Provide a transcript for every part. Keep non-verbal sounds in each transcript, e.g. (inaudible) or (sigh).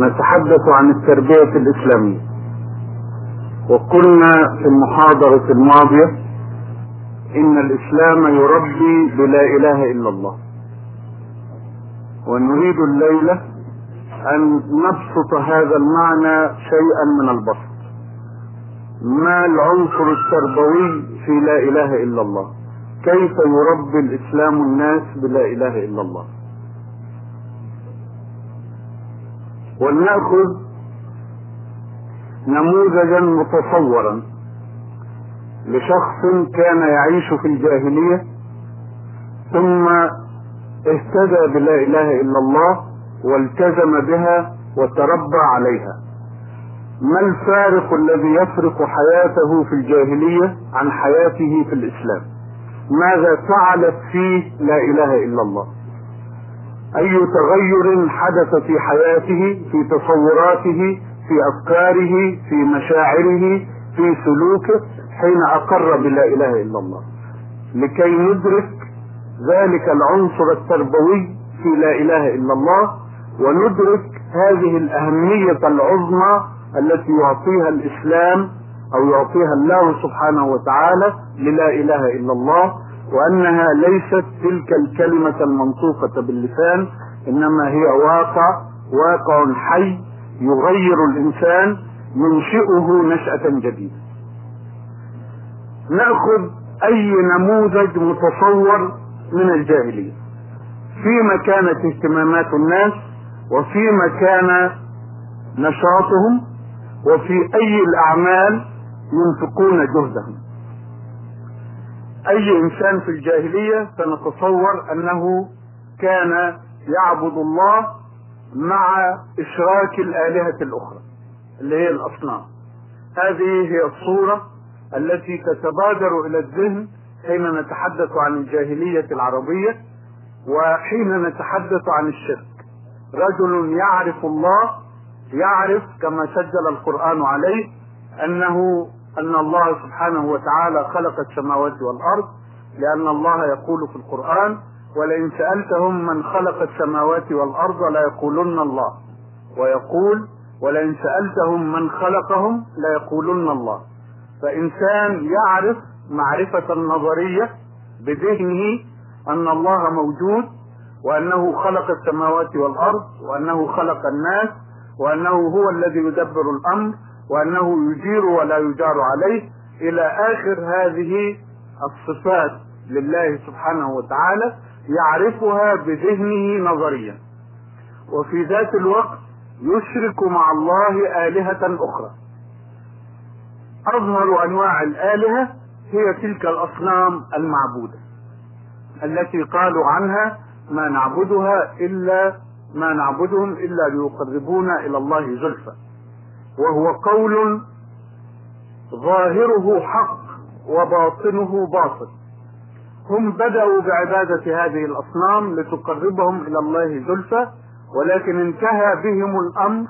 نتحدث عن التربية الإسلامية. وقلنا في المحاضرة الماضية إن الإسلام يربي بلا إله إلا الله. ونريد الليلة أن نبسط هذا المعنى شيئا من البسط. ما العنصر التربوي في لا إله إلا الله؟ كيف يربي الإسلام الناس بلا إله إلا الله؟ ولنأخذ نموذجا متصورا لشخص كان يعيش في الجاهلية ثم اهتدى بلا إله إلا الله والتزم بها وتربى عليها. ما الفارق الذي يفرق حياته في الجاهلية عن حياته في الإسلام؟ ماذا فعلت فيه لا إله إلا الله؟ أي تغير حدث في حياته في تصوراته في أفكاره في مشاعره في سلوكه حين أقر بلا إله إلا الله. لكي ندرك ذلك العنصر التربوي في لا إله إلا الله وندرك هذه الأهمية العظمى التي يعطيها الإسلام أو يعطيها الله سبحانه وتعالى للا إله إلا الله وأنها ليست تلك الكلمة المنطوقة باللسان إنما هي واقع واقع حي يغير الإنسان ينشئه نشأة جديدة. نأخذ أي نموذج متصور من الجاهلية. فيما كانت اهتمامات الناس وفيما كان نشاطهم وفي أي الأعمال ينفقون جهدهم. أي إنسان في الجاهلية سنتصور أنه كان يعبد الله مع إشراك الآلهة الأخرى اللي هي الأصنام. هذه هي الصورة التي تتبادر إلى الذهن حين نتحدث عن الجاهلية العربية وحين نتحدث عن الشرك. رجل يعرف الله يعرف كما سجل القرآن عليه أنه أن الله سبحانه وتعالى خلق السماوات والأرض لأن الله يقول في القرآن ولئن سألتهم من خلق السماوات والأرض ليقولن الله ويقول ولئن سألتهم من خلقهم ليقولن الله فإنسان يعرف معرفة نظرية بذهنه أن الله موجود وأنه خلق السماوات والأرض وأنه خلق الناس وأنه هو الذي يدبر الأمر وأنه يجير ولا يجار عليه إلى آخر هذه الصفات لله سبحانه وتعالى يعرفها بذهنه نظريا. وفي ذات الوقت يشرك مع الله آلهة أخرى. أظهر أنواع الآلهة هي تلك الأصنام المعبودة التي قالوا عنها ما نعبدها إلا ما نعبدهم إلا ليقربونا إلى الله زلفى. وهو قول ظاهره حق وباطنه باطل. هم بدأوا بعبادة هذه الأصنام لتقربهم إلى الله زلفى ولكن انتهى بهم الأمر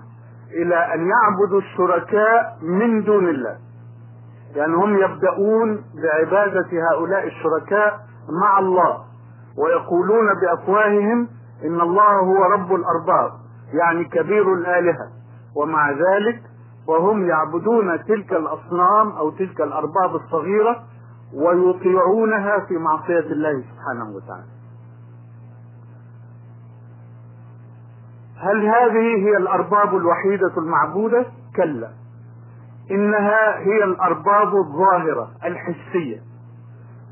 إلى أن يعبدوا الشركاء من دون الله. يعني هم يبدأون بعبادة هؤلاء الشركاء مع الله ويقولون بأفواههم إن الله هو رب الأرباب يعني كبير الآلهة. ومع ذلك وهم يعبدون تلك الأصنام أو تلك الأرباب الصغيرة ويطيعونها في معصية الله سبحانه وتعالى. هل هذه هي الأرباب الوحيدة المعبودة؟ كلا. إنها هي الأرباب الظاهرة الحسية.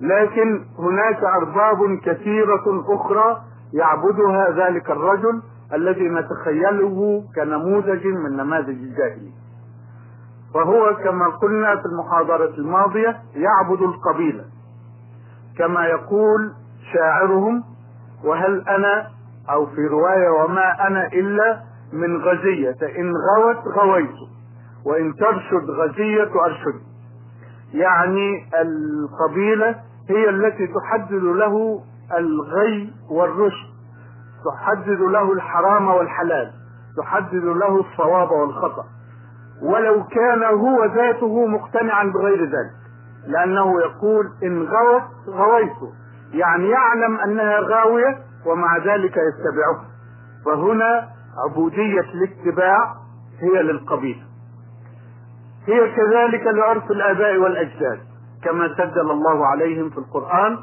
لكن هناك أرباب كثيرة أخرى يعبدها ذلك الرجل الذي نتخيله كنموذج من نماذج الجاهلية. فهو كما قلنا في المحاضرة الماضية يعبد القبيلة كما يقول شاعرهم وهل أنا أو في رواية وما أنا إلا من غزية إن غوت غويت وإن ترشد غزية أرشد. يعني القبيلة هي التي تحدد له الغي والرشد تحدد له الحرام والحلال تحدد له الصواب والخطأ. ولو كان هو ذاته مقتنعا بغير ذلك. لأنه يقول إن غوت غويت. يعني يعلم أنها غاوية ومع ذلك يتبعها فهنا عبودية الاتباع هي للقبيلة. هي كذلك لعرف الآباء والأجداد كما سجل الله عليهم في القرآن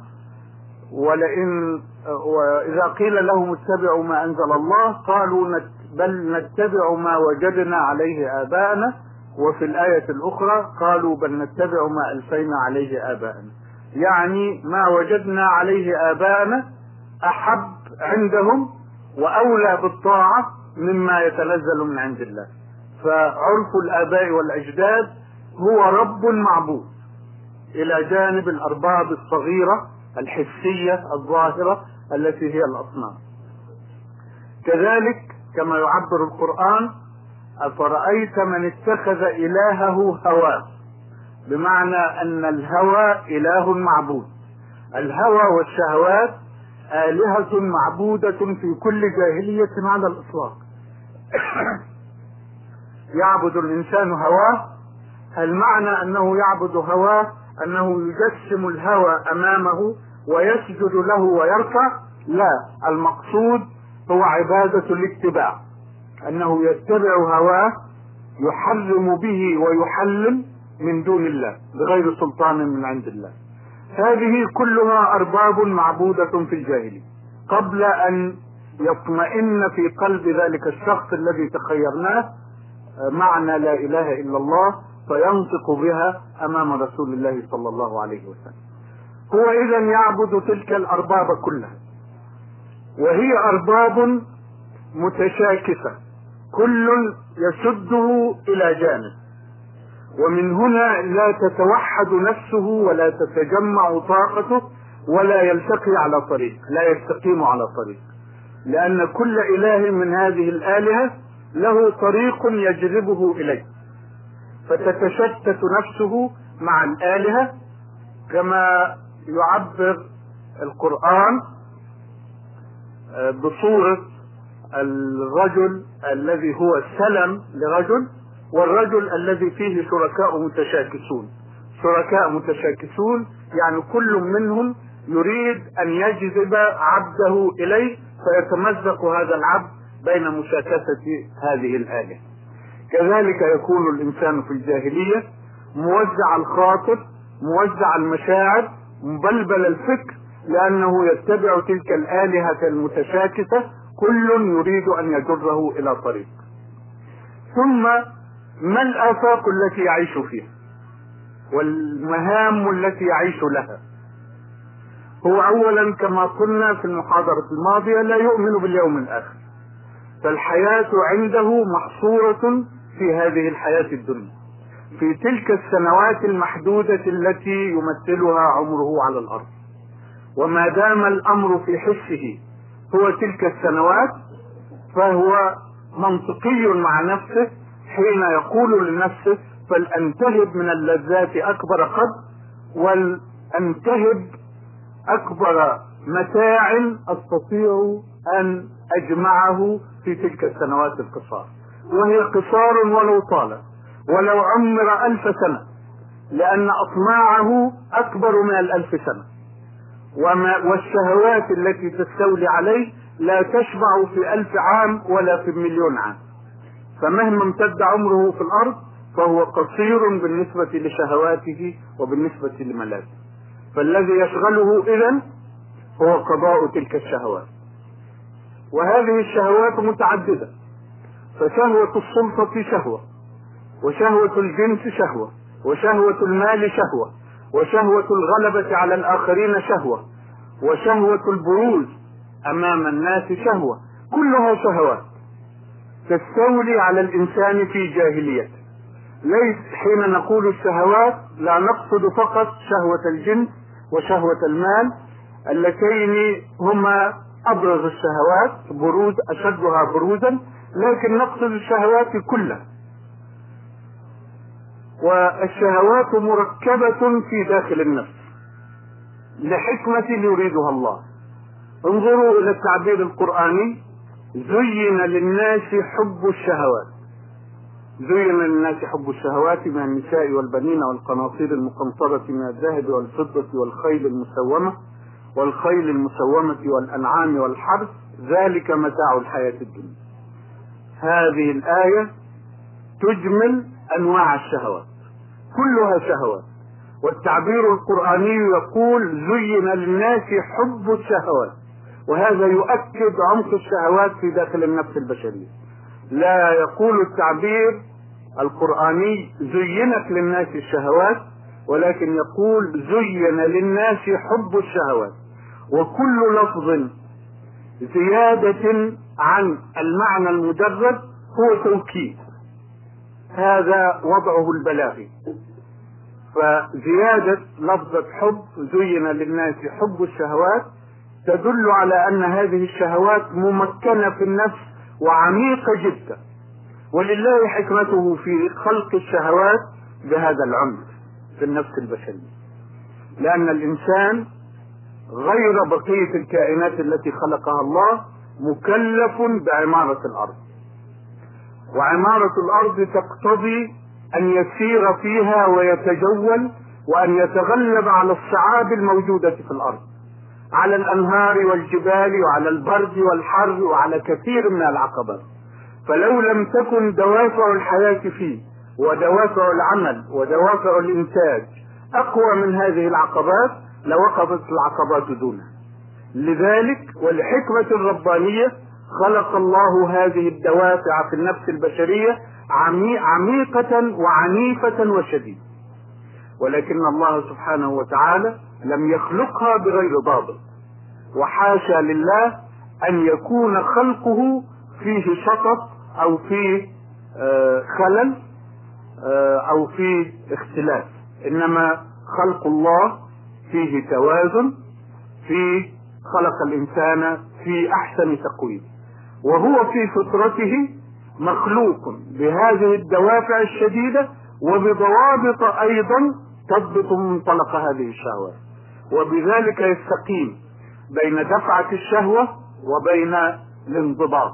ولئن وإذا قيل لهم اتبعوا ما أنزل الله قالوا بل نتبع ما وجدنا عليه آباءنا وفي الآية الأخرى قالوا بل نتبع ما ألفينا عليه آباءنا. يعني ما وجدنا عليه آباءنا أحب عندهم وأولى بالطاعة مما يتنزل من عند الله. فعرف الآباء والأجداد هو رب معبود. إلى جانب الأرباب الصغيرة الحسية الظاهرة التي هي الأصنام. كذلك كما يعبر القرآن أفرأيت من اتخذ إلهه هواه بمعنى أن الهوى إله معبود. الهوى والشهوات آلهة معبودة في كل جاهلية على الإطلاق. (coughs) يعبد الإنسان هواه. هل معنى أنه يعبد هواه؟ أنه يجسم الهوى أمامه ويسجد له ويركع لا. المقصود هو عبادة الاتباع. أنه يتبع هواه يحرم به ويحلل من دون الله بغير سلطان من عند الله. هذه كلها أرباب معبودة في الجاهلية. قبل أن يطمئن في قلب ذلك الشخص الذي تخيرناه معنى لا إله إلا الله فينطق بها أمام رسول الله صلى الله عليه وسلم. هو إذا يعبد تلك الأرباب كلها. وهي أرباب متشاكسة. كل يشده إلى جانب. ومن هنا لا تتوحد نفسه ولا تتجمع طاقته ولا يلتقي على طريق لا يستقيم على طريق. لأن كل إله من هذه الآلهة له طريق يجذبه إليه. فتتشتت نفسه مع الآلهة كما يعبر القرآن بصورة الرجل الذي هو سلم لرجل والرجل الذي فيه شركاء متشاكسون. شركاء متشاكسون يعني كل منهم يريد أن يجذب عبده إليه فيتمزق هذا العبد بين مشاكسة هذه الآلهة. كذلك يكون الإنسان في الجاهلية موزع الخاطر موزع المشاعر مبلبل الفكر لأنه يتبع تلك الآلهة المتشاكسة كل يريد أن يجره إلى طريق. ثم ما الآفاق التي يعيش فيها؟ والمهام التي يعيش لها. هو أولا كما قلنا في المحاضرة الماضية لا يؤمن باليوم الآخر. فالحياة عنده محصورة في هذه الحياة الدنيا. في تلك السنوات المحدودة التي يمثلها عمره على الأرض. وما دام الأمر في حسه هو تلك السنوات فهو منطقي مع نفسه حين يقول لنفسه فلأنتهب من اللذات أكبر قد ولأنتهب أكبر متاع أستطيع أن أجمعه في تلك السنوات القصار. وهي قصار ولو طالت ولو عمر ألف سنة لأن أطماعه أكبر من الألف سنة. وما والشهوات التي تستولي عليه لا تشبع في ألف عام ولا في مليون عام. فمهما امتد عمره في الأرض فهو قصير بالنسبة لشهواته وبالنسبة لملاذه. فالذي يشغله إذا هو قضاء تلك الشهوات. وهذه الشهوات متعددة. فشهوة السلطة شهوة وشهوة الجنس شهوة وشهوة المال شهوة وشهوة الغلبة على الآخرين شهوة وشهوة البروز أمام الناس شهوة كلها شهوات تستولي على الإنسان في جاهليته. ليس حين نقول الشهوات لا نقصد فقط شهوة الجنس وشهوة المال اللتين هما أبرز الشهوات بروز أشدها بروزا لكن نقصد الشهوات كلها. والشهوات مركبة في داخل النفس لحكمة يريدها الله. انظروا إلى التعبير القرآني. زين للناس حب الشهوات. زين للناس حب الشهوات من النساء والبنين والقناطير المقنطرة من الذهب والفضة والخيل المسومة والخيل المسومة والأنعام والحرث. ذلك متاع الحياة الدنيا. هذه الآية تجمل أنواع الشهوات. كلها شهوات. والتعبير القرآني يقول زين للناس حب الشهوات. وهذا يؤكد عمق الشهوات في داخل النفس البشرية. لا يقول التعبير القرآني زينت للناس الشهوات ولكن يقول زين للناس حب الشهوات. وكل لفظ زيادة عن المعنى المجرد هو توكيد. هذا وضعه البلاغي. فزيادة لفظة حب زين للناس حب الشهوات تدل على أن هذه الشهوات ممكنة في النفس وعميقة جدا. ولله حكمته في خلق الشهوات بهذا العمق في النفس البشرية. لأن الإنسان غير بقية الكائنات التي خلقها الله مكلف بعمارة الأرض. وعمارة الأرض تقتضي أن يسير فيها ويتجول وأن يتغلب على الصعاب الموجودة في الأرض. على الأنهار والجبال وعلى البرد والحر وعلى كثير من العقبات فلو لم تكن دوافع الحياة فيه ودوافع العمل ودوافع الإنتاج أقوى من هذه العقبات لوقفت العقبات دونها. لذلك والحكمة الربانية خلق الله هذه الدوافع في النفس البشرية عميقة وعنيفة وشديدة. ولكن الله سبحانه وتعالى لم يخلقها بغير ضابط. وحاشا لله أن يكون خلقه فيه شطط أو فيه آه، خلل آه، أو فيه اختلاف. إنما خلق الله فيه توازن فيه خلق الإنسان في أحسن تقويم. وهو في فطرته مخلوق بهذه الدوافع الشديدة وبضوابط أيضا تضبط منطلق هذه الشهوات وبذلك يستقيم بين دفعة الشهوة وبين الانضباط.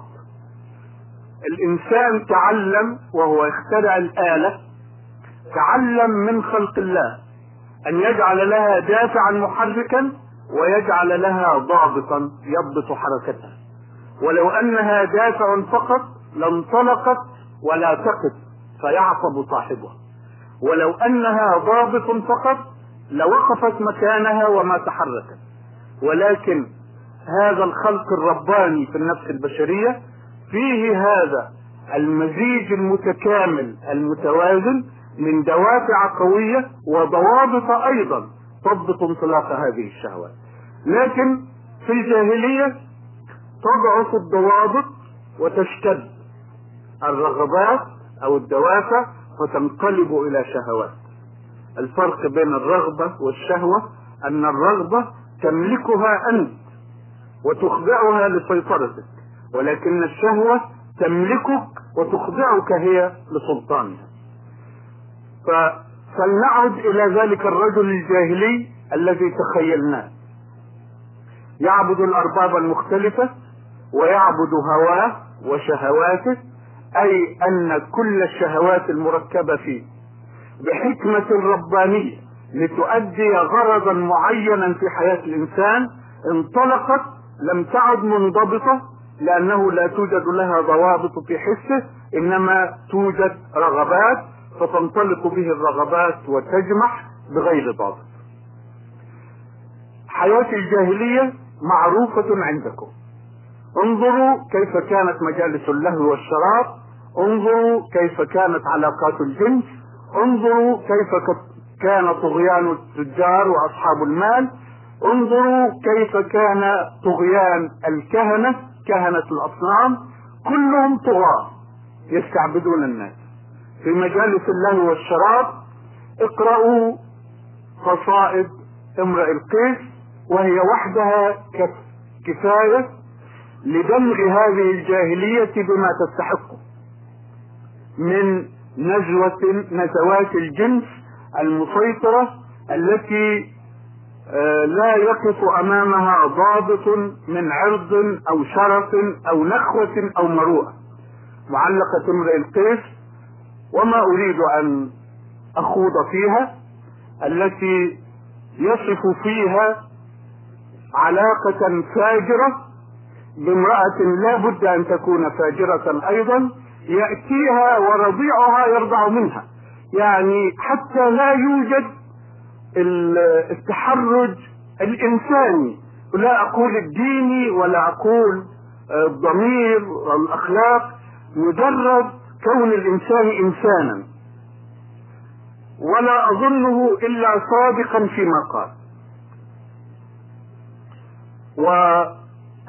الإنسان تعلم وهو يخترع الآلة تعلم من خلق الله أن يجعل لها دافعا محركا ويجعل لها ضابطا يضبط حركتها. ولو أنها دافع فقط لانطلقت ولا تقف فيعصب صاحبها. ولو أنها ضابط فقط لوقفت مكانها وما تحركت. ولكن هذا الخلق الرباني في النفس البشرية فيه هذا المزيج المتكامل المتوازن من دوافع قوية وضوابط أيضا تضبط انطلاق هذه الشهوات. لكن في الجاهلية تضعف الضوابط وتشتد الرغبات أو الدوافع فتنقلب إلى شهوات. الفرق بين الرغبة والشهوة أن الرغبة تملكها أنت وتخضعها لسيطرتك ولكن الشهوة تملكك وتخضعك هي لسلطانها. فلنعد إلى ذلك الرجل الجاهلي الذي تخيلناه. يعبد الأرباب المختلفة ويعبد هواه وشهواته أي أن كل الشهوات المركبة فيه بحكمة ربانية لتؤدي غرضا معينا في حياة الإنسان انطلقت لم تعد منضبطة لأنه لا توجد لها ضوابط في حسه إنما توجد رغبات فتنطلق به الرغبات وتجمح بغير ضابط. حياة الجاهلية معروفة عندكم. انظروا كيف كانت مجالس اللهو والشراب. انظروا كيف كانت علاقات الجنس. انظروا كيف كان طغيان التجار وأصحاب المال. انظروا كيف كان طغيان الكهنة كهنة الأصنام. كلهم طغاة يستعبدون الناس. في مجالس اللهو والشراب اقرأوا قصائد امرئ القيس وهي وحدها كفاية لدمغ هذه الجاهلية بما تستحقه من نزوة نزوات الجنس المسيطرة التي آه، لا يقف أمامها ضابط من عرض أو شرف أو نخوة أو مروءة. معلقة امرئ القيس وما أريد أن أخوض فيها التي يصف فيها علاقة فاجرة بامرأة لا بد أن تكون فاجرة أيضا يأتيها ورضيعها يرضع منها. يعني حتى لا يوجد التحرج الإنساني. لا أقول الديني ولا أقول الضمير والأخلاق. مجرد كون الإنسان إنسانا. ولا أظنه إلا صادقا فيما قال.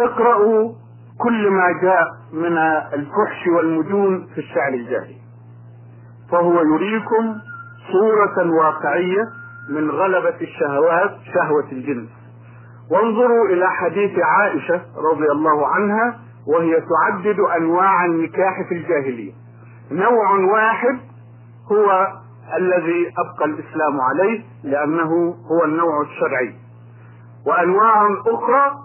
واقرأوا كل ما جاء من الفحش والمجون في الشعر الجاهلي. فهو يريكم صورة واقعية من غلبة الشهوات شهوة الجنس وانظروا إلى حديث عائشة رضي الله عنها وهي تعدد أنواع النكاح في الجاهلية. نوع واحد هو الذي أبقى الإسلام عليه لأنه هو النوع الشرعي. وأنواع أخرى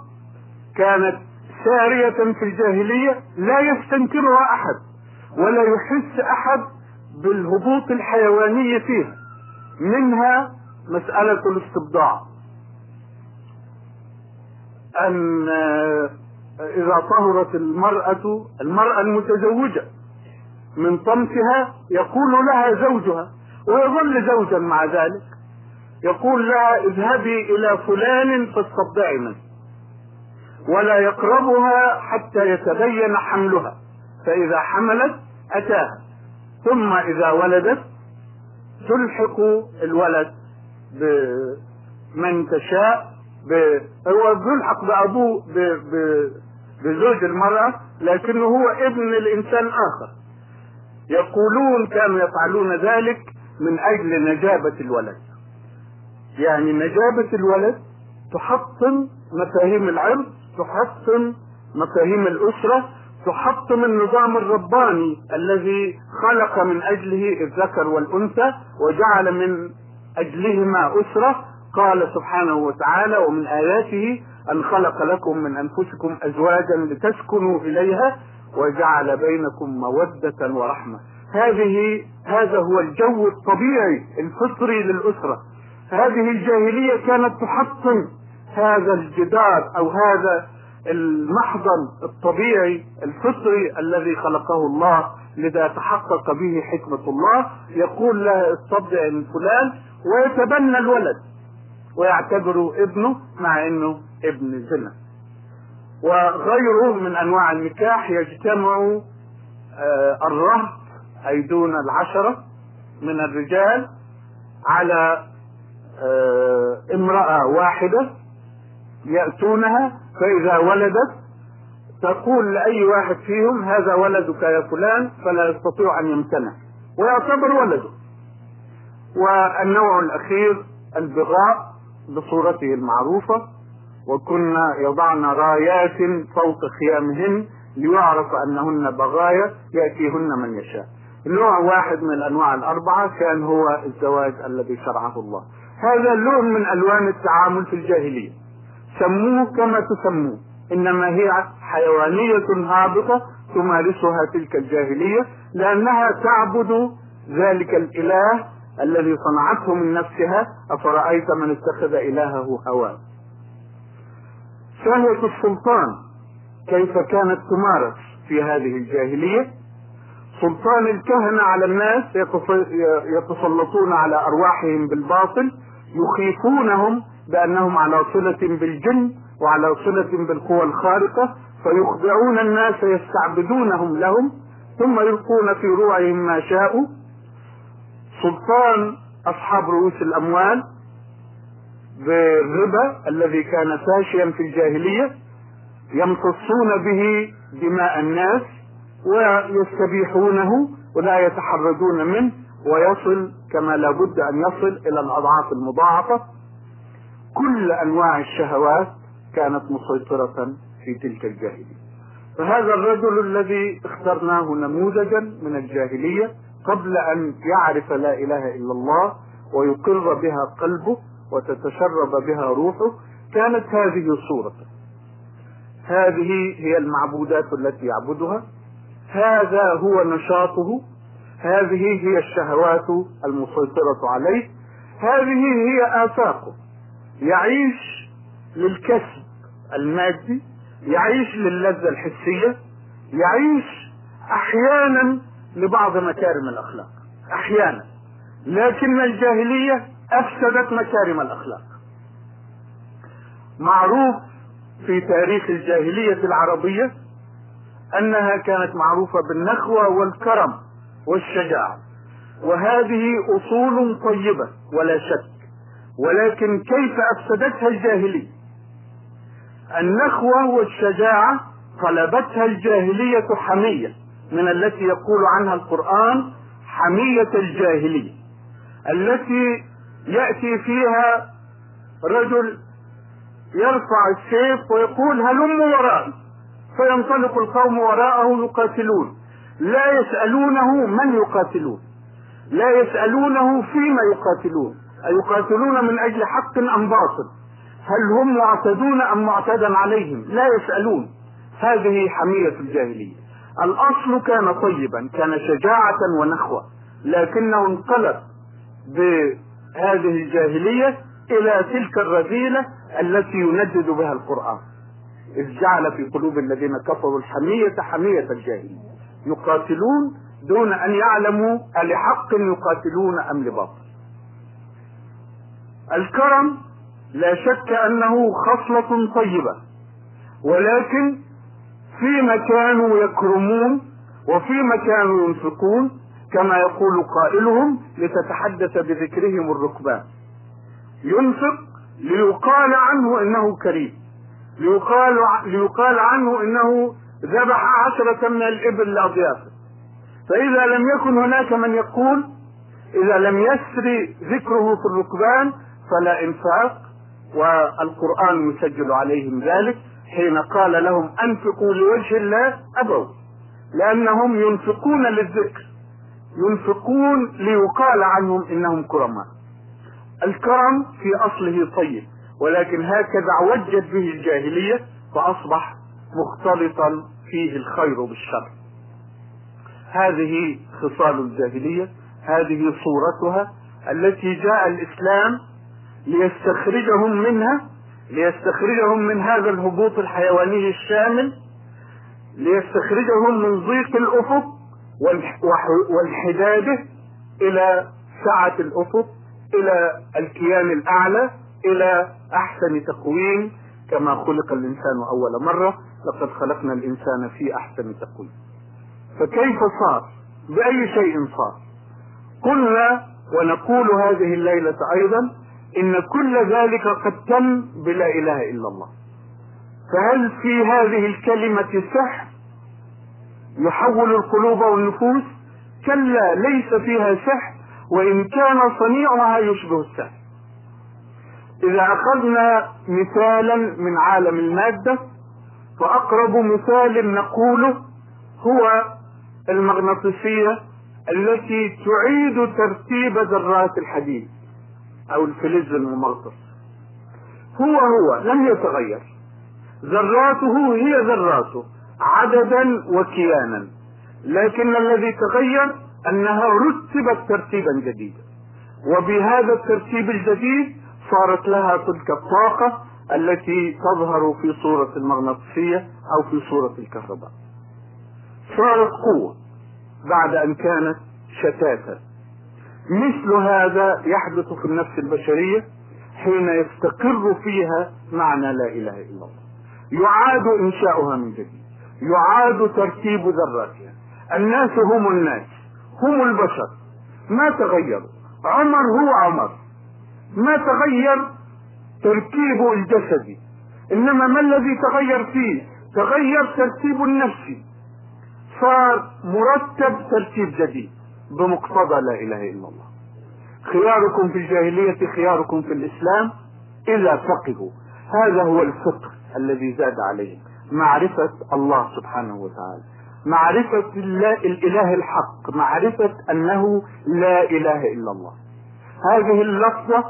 كانت سارية في الجاهلية لا يستنكرها أحد ولا يحس أحد بالهبوط الحيواني فيها. منها مسألة الاستبضاع أن إذا طهرت المرأة المرأة المتزوجة من طمسها يقول لها زوجها ويظل زوجا مع ذلك. يقول لها اذهبي إلى فلان فاستبضعي منه. ولا يقربها حتى يتبين حملها فإذا حملت أتاها ثم إذا ولدت تلحق الولد بمن تشاء. هو بيلحق بأبوه. بزوج المرأة لكنه هو ابن الإنسان آخر يقولون كانوا يفعلون ذلك من أجل نجابة الولد يعني نجابة الولد تحطم مفاهيم العرض تحطم مفاهيم الأسرة تحطم النظام الرباني الذي خلق من أجله الذكر والأنثى وجعل من أجلهما أسرة. قال سبحانه وتعالى ومن آياته أن خلق لكم من أنفسكم أزواجا لتسكنوا إليها وجعل بينكم مودة ورحمة. هذه هذا هو الجو الطبيعي الفطري للأسرة. هذه الجاهلية كانت تحطم هذا الجدار أو هذا المحضن الطبيعي الفطري الذي خلقه الله لذا تحقق به حكمة الله. يقول له استبدع من فلان ويتبنى الولد ويعتبره ابنه مع إنه ابن زنا. وغيره من أنواع النكاح يجتمع الرهط أي دون العشرة من الرجال على امرأة واحدة يأتونها فإذا ولدت تقول لأي واحد فيهم هذا ولدك يا فلان فلا يستطيع أن يمتنع. ويعتبر ولده والنوع الأخير البغاء بصورته المعروفة وكنا يضعن رايات فوق خيامهن ليعرف أنهن بغايا يأتيهن من يشاء. نوع واحد من الأنواع الأربعة كان هو الزواج الذي شرعه الله. هذا لون من ألوان التعامل في الجاهلية. سموه كما تسموه. إنما هي حيوانية هابطة تمارسها تلك الجاهلية لأنها تعبد ذلك الإله الذي صنعته من نفسها. أفرأيت من اتخذ إلهه هواه؟ شهوة السلطان. كيف كانت تمارس في هذه الجاهلية؟ سلطان الكهنة على الناس يتسلطون على أرواحهم بالباطل يخيفونهم بأنهم على صلة بالجن وعلى صلة بالقوى الخارقة فيخضعون الناس يستعبدونهم لهم ثم يلقون في روعهم ما شاءوا. سلطان أصحاب رؤوس الأموال بالربا الذي كان فاشيا في الجاهلية يمتصون به دماء الناس ويستبيحونه ولا يتحرجون منه ويصل كما لا بد أن يصل إلى الأضعاف المضاعفة. كل أنواع الشهوات كانت مسيطرة في تلك الجاهلية. فهذا الرجل الذي اخترناه نموذجا من الجاهلية قبل أن يعرف لا إله إلا الله ويقر بها قلبه وتتشرب بها روحه كانت هذه صورته. هذه هي المعبودات التي يعبدها. هذا هو نشاطه. هذه هي الشهوات المسيطرة عليه. هذه هي آفاقه يعيش للكسب المادي يعيش للذة الحسية يعيش أحيانا لبعض مكارم الأخلاق أحيانا. لكن الجاهلية أفسدت مكارم الأخلاق. معروف في تاريخ الجاهلية العربية أنها كانت معروفة بالنخوة والكرم والشجاعة وهذه أصول طيبة ولا شك. ولكن كيف أفسدتها الجاهلية؟ النخوة والشجاعة طلبتها الجاهلية حمية من التي يقول عنها القرآن حمية الجاهلية التي يأتي فيها رجل يرفع السيف ويقول هلم ورائي فينطلق القوم وراءه يقاتلون لا يسألونه من يقاتلون لا يسألونه فيما يقاتلون. أيقاتلون من أجل حق أم باطل؟ هل هم معتدون أم معتدا عليهم؟ لا يسألون. هذه حمية الجاهلية. الأصل كان طيبا كان شجاعة ونخوة لكنه انقلب بهذه الجاهلية إلى تلك الرذيلة التي يندد بها القرآن. إذ جعل في قلوب الذين كفروا الحمية حمية الجاهلية. يقاتلون دون أن يعلموا ألحق يقاتلون أم لباطل. الكرم لا شك أنه خصلة طيبة ولكن فيما كانوا يكرمون وفيما كانوا ينفقون كما يقول قائلهم لتتحدث بذكرهم الركبان. ينفق ليقال عنه إنه كريم ليقال ليقال عنه إنه ذبح عشرة من الإبل لاضيافه فإذا لم يكن هناك من يقول إذا لم يسري ذكره في الركبان فلا انفاق والقرآن يسجل عليهم ذلك حين قال لهم أنفقوا لوجه الله أبوا لأنهم ينفقون للذكر ينفقون ليقال عنهم إنهم كرماء. الكرم في أصله طيب ولكن هكذا عوجت به الجاهلية فأصبح مختلطا فيه الخير بالشر. هذه خصال الجاهلية هذه صورتها التي جاء الإسلام ليستخرجهم منها ليستخرجهم من هذا الهبوط الحيواني الشامل ليستخرجهم من ضيق الأفق وانحداده إلى سعة الأفق إلى الكيان الأعلى إلى أحسن تقويم كما خلق الإنسان أول مرة لقد خلقنا الإنسان في أحسن تقويم. فكيف صار؟ بأي شيء صار؟ قلنا ونقول هذه الليلة أيضا إن كل ذلك قد تم بلا إله إلا الله. فهل في هذه الكلمة سحر يحول القلوب والنفوس؟ كلا ليس فيها سحر وإن كان صنيعها يشبه السحر إذا أخذنا مثالا من عالم المادة فأقرب مثال نقوله هو المغناطيسية التي تعيد ترتيب ذرات الحديد. أو الفلز الممغناطيس هو هو لم يتغير. ذراته هي ذراته عددا وكيانا. لكن الذي تغير أنها رتبت ترتيبا جديدا. وبهذا الترتيب الجديد صارت لها تلك الطاقة التي تظهر في صورة المغناطيسية أو في صورة الكهرباء. صارت قوة بعد أن كانت شتاتا. مثل هذا يحدث في النفس البشرية حين يستقر فيها معنى لا إله إلا الله. يعاد إنشاؤها من جديد. يعاد ترتيب ذراتها. الناس هم الناس. هم البشر. ما تغيروا عمر هو عمر. ما تغير تركيبه الجسدي إنما ما الذي تغير فيه؟ تغير ترتيب النفسي صار مرتب ترتيب جديد. بمقتضى لا إله إلا الله. خياركم في الجاهلية خياركم في الإسلام اذا فقهوا. هذا هو الفقه الذي زاد عليهم معرفة الله سبحانه وتعالى. معرفة الله الإله الحق معرفة أنه لا إله إلا الله. هذه اللفظة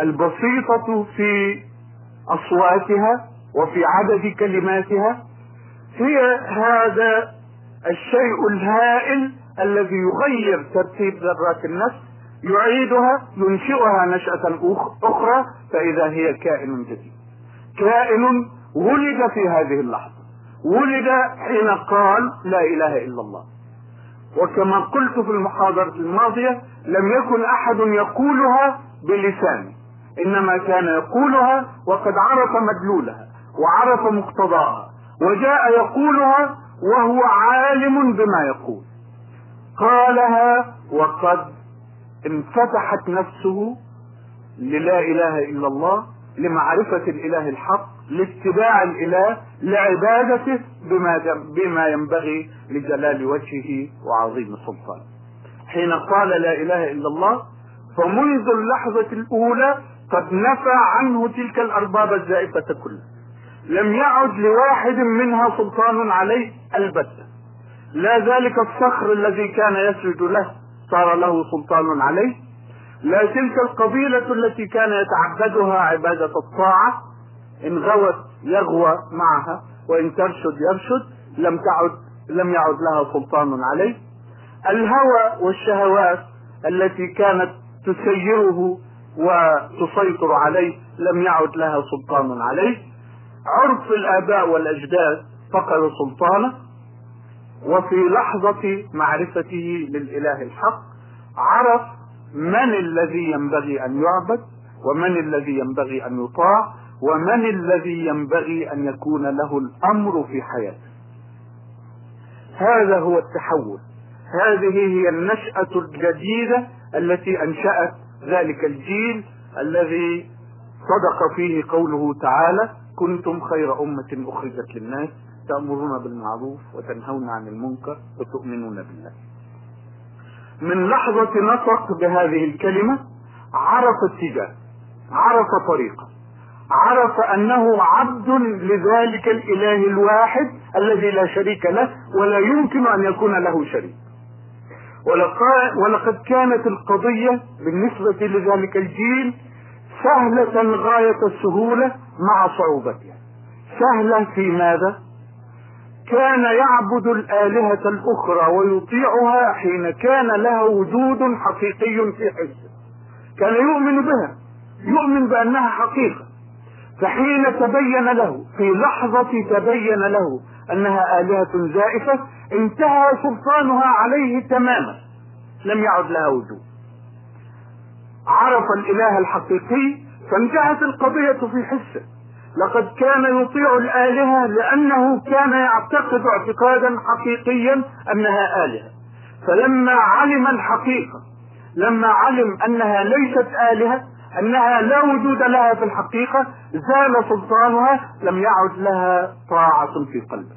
البسيطة في أصواتها وفي عدد كلماتها. هي هذا الشيء الهائل الذي يغير ترتيب ذرات النفس يعيدها ينشئها نشأة أخرى فإذا هي كائن جديد. كائن ولد في هذه اللحظة. ولد حين قال لا إله إلا الله. وكما قلت في المحاضرة الماضية لم يكن أحد يقولها بلسانه. إنما كان يقولها وقد عرف مدلولها وعرف مقتضاها وجاء يقولها وهو عالم بما يقول. قالها وقد انفتحت نفسه للا إله إلا الله لمعرفة الإله الحق لاتباع الإله لعبادته بما بما ينبغي لجلال وجهه وعظيم سلطانه. حين قال لا إله إلا الله فمنذ اللحظة الأولى قد نفى عنه تلك الأرباب الزائفة كلها. لم يعد لواحد منها سلطان عليه البتة. لا ذلك الصخر الذي كان يسجد له صار له سلطان عليه. لا تلك القبيلة التي كان يتعبدها عبادة الطاعة إن غوت يغوى معها وإن ترشد يرشد لم تعد لم يعد لها سلطان عليه. الهوى والشهوات التي كانت تسيره وتسيطر عليه لم يعد لها سلطان عليه. عرف الآباء والأجداد فقد سلطانه. وفي لحظة معرفته للإله الحق عرف من الذي ينبغي أن يعبد ومن الذي ينبغي أن يطاع ومن الذي ينبغي أن يكون له الأمر في حياته. هذا هو التحول. هذه هي النشأة الجديدة التي أنشأت ذلك الجيل الذي صدق فيه قوله تعالى كنتم خير أمة أخرجت للناس تأمرون بالمعروف وتنهون عن المنكر وتؤمنون بالله. من لحظة نطق بهذه الكلمة عرف اتجاه عرف طريقة عرف أنه عبد لذلك الإله الواحد الذي لا شريك له ولا يمكن أن يكون له شريك. ولقد كانت القضية بالنسبة لذلك الجيل سهلة غاية السهولة مع صعوبتها. سهلة في ماذا؟ كان يعبد الآلهة الأخرى ويطيعها حين كان لها وجود حقيقي في حزبه. كان يؤمن بها يؤمن بأنها حقيقة. فحين تبين له في لحظة تبين له أنها آلهة زائفة انتهى سلطانها عليه تماما. لم يعد لها وجود. عرف الإله الحقيقي فانتهت القضية في حسه لقد كان يطيع الآلهة لأنه كان يعتقد اعتقادا حقيقيا أنها آلهة. فلما علم الحقيقة لما علم أنها ليست آلهة أنها لا وجود لها في الحقيقة زال سلطانها لم يعد لها طاعة في قلبه.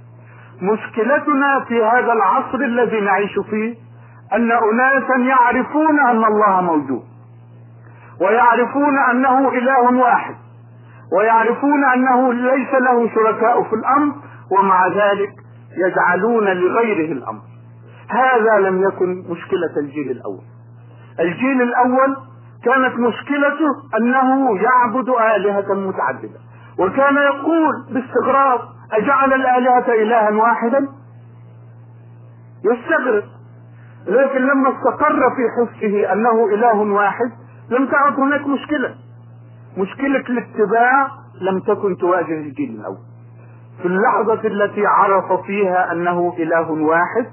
مشكلتنا في هذا العصر الذي نعيش فيه أن أناسا يعرفون أن الله موجود ويعرفون أنه إله واحد. ويعرفون أنه ليس له شركاء في الأمر ومع ذلك يجعلون لغيره الأمر. هذا لم يكن مشكلة الجيل الأول. الجيل الأول كانت مشكلته أنه يعبد آلهة متعددة وكان يقول باستغراب أجعل الآلهة إلها واحدا؟ يستغرب. لكن لما استقر في حسه أنه إله واحد لم تعد هناك مشكلة. مشكلة الاتباع لم تكن تواجه الجيل الأول في اللحظة التي عرف فيها أنه إله واحد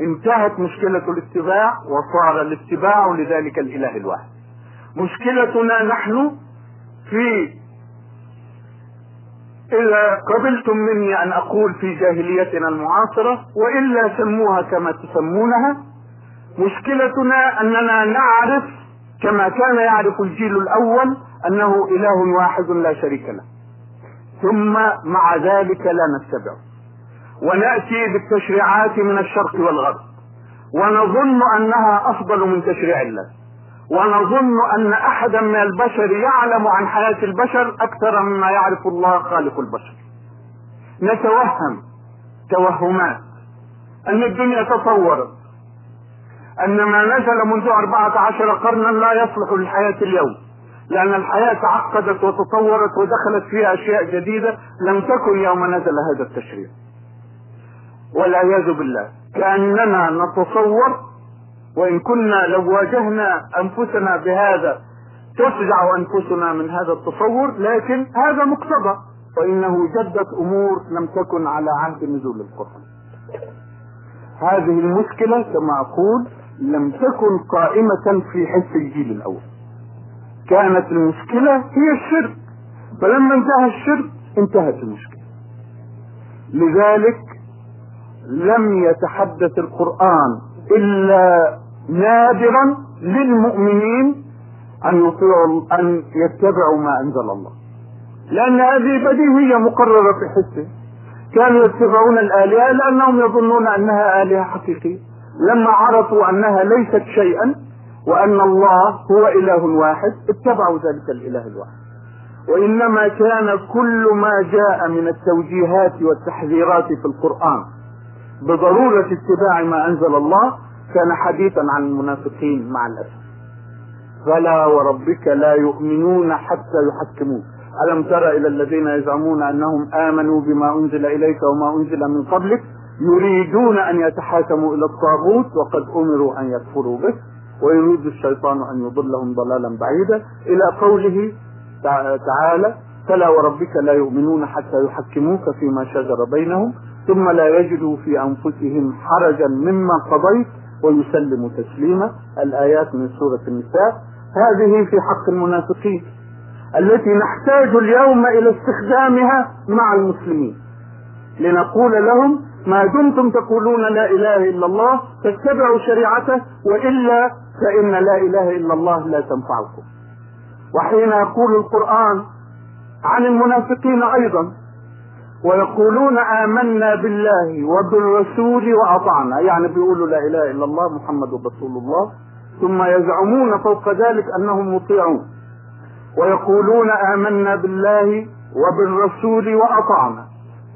انتهت مشكلة الاتباع وصار الاتباع لذلك الإله الواحد. مشكلتنا نحن في إذا قبلتم مني أن أقول في جاهليتنا المعاصرة وإلا سموها كما تسمونها. مشكلتنا أننا نعرف كما كان يعرف الجيل الأول أنه إله واحد لا شريك له. ثم مع ذلك لا نتبعه. ونأتي بالتشريعات من الشرق والغرب. ونظن أنها أفضل من تشريع الله. ونظن أن أحدا من البشر يعلم عن حياة البشر أكثر مما يعرف الله خالق البشر. نتوهم توهمات. أن الدنيا تطورت. أن ما نزل منذ أربعة عشر قرنا لا يصلح للحياة اليوم. لأن الحياة تعقدت وتطورت ودخلت فيها أشياء جديدة لم تكن يوم نزل هذا التشريع. والعياذ بالله كأننا نتصور وإن كنا لو واجهنا أنفسنا بهذا تفزع أنفسنا من هذا التصور لكن هذا مقتضى وإنه جدت أمور لم تكن على عهد نزول القرآن. هذه المشكلة كما أقول لم تكن قائمة في حس الجيل الأول. كانت المشكلة هي الشرك. فلما انتهى الشرك انتهت المشكلة. لذلك لم يتحدث القرآن إلا نادرا للمؤمنين أن يطيعوا أن يتبعوا ما أنزل الله. لأن هذه بديهية مقررة في حسه. كانوا يتبعون الآلهة لأنهم يظنون أنها آلهة حقيقية. لما عرفوا أنها ليست شيئا وأن الله هو إله واحد اتبعوا ذلك الإله الواحد. وإنما كان كل ما جاء من التوجيهات والتحذيرات في القرآن بضرورة اتباع ما أنزل الله كان حديثا عن المنافقين مع الأسف. فلا وربك لا يؤمنون حتى يحكموك. ألم تر إلى الذين يزعمون أنهم آمنوا بما أنزل إليك وما أنزل من قبلك يريدون أن يتحاكموا إلى الطاغوت وقد أمروا أن يكفروا به. ويريد الشيطان أن يضلهم ضلالا بعيدا إلى قوله تعالى فلا وربك لا يؤمنون حتى يحكموك فيما شجر بينهم ثم لا يجدوا في أنفسهم حرجا مما قضيت ويسلموا تسليما. الآيات من سورة النساء. هذه في حق المنافقين التي نحتاج اليوم إلى استخدامها مع المسلمين. لنقول لهم ما دمتم تقولون لا إله إلا الله فاتبعوا شريعته وإلا فإن لا إله إلا الله لا تنفعكم. وحين يقول القرآن عن المنافقين أيضا ويقولون آمنا بالله وبالرسول وأطعنا يعني بيقولوا لا إله إلا الله محمد رسول الله ثم يزعمون فوق ذلك أنهم مطيعون. ويقولون آمنا بالله وبالرسول وأطعنا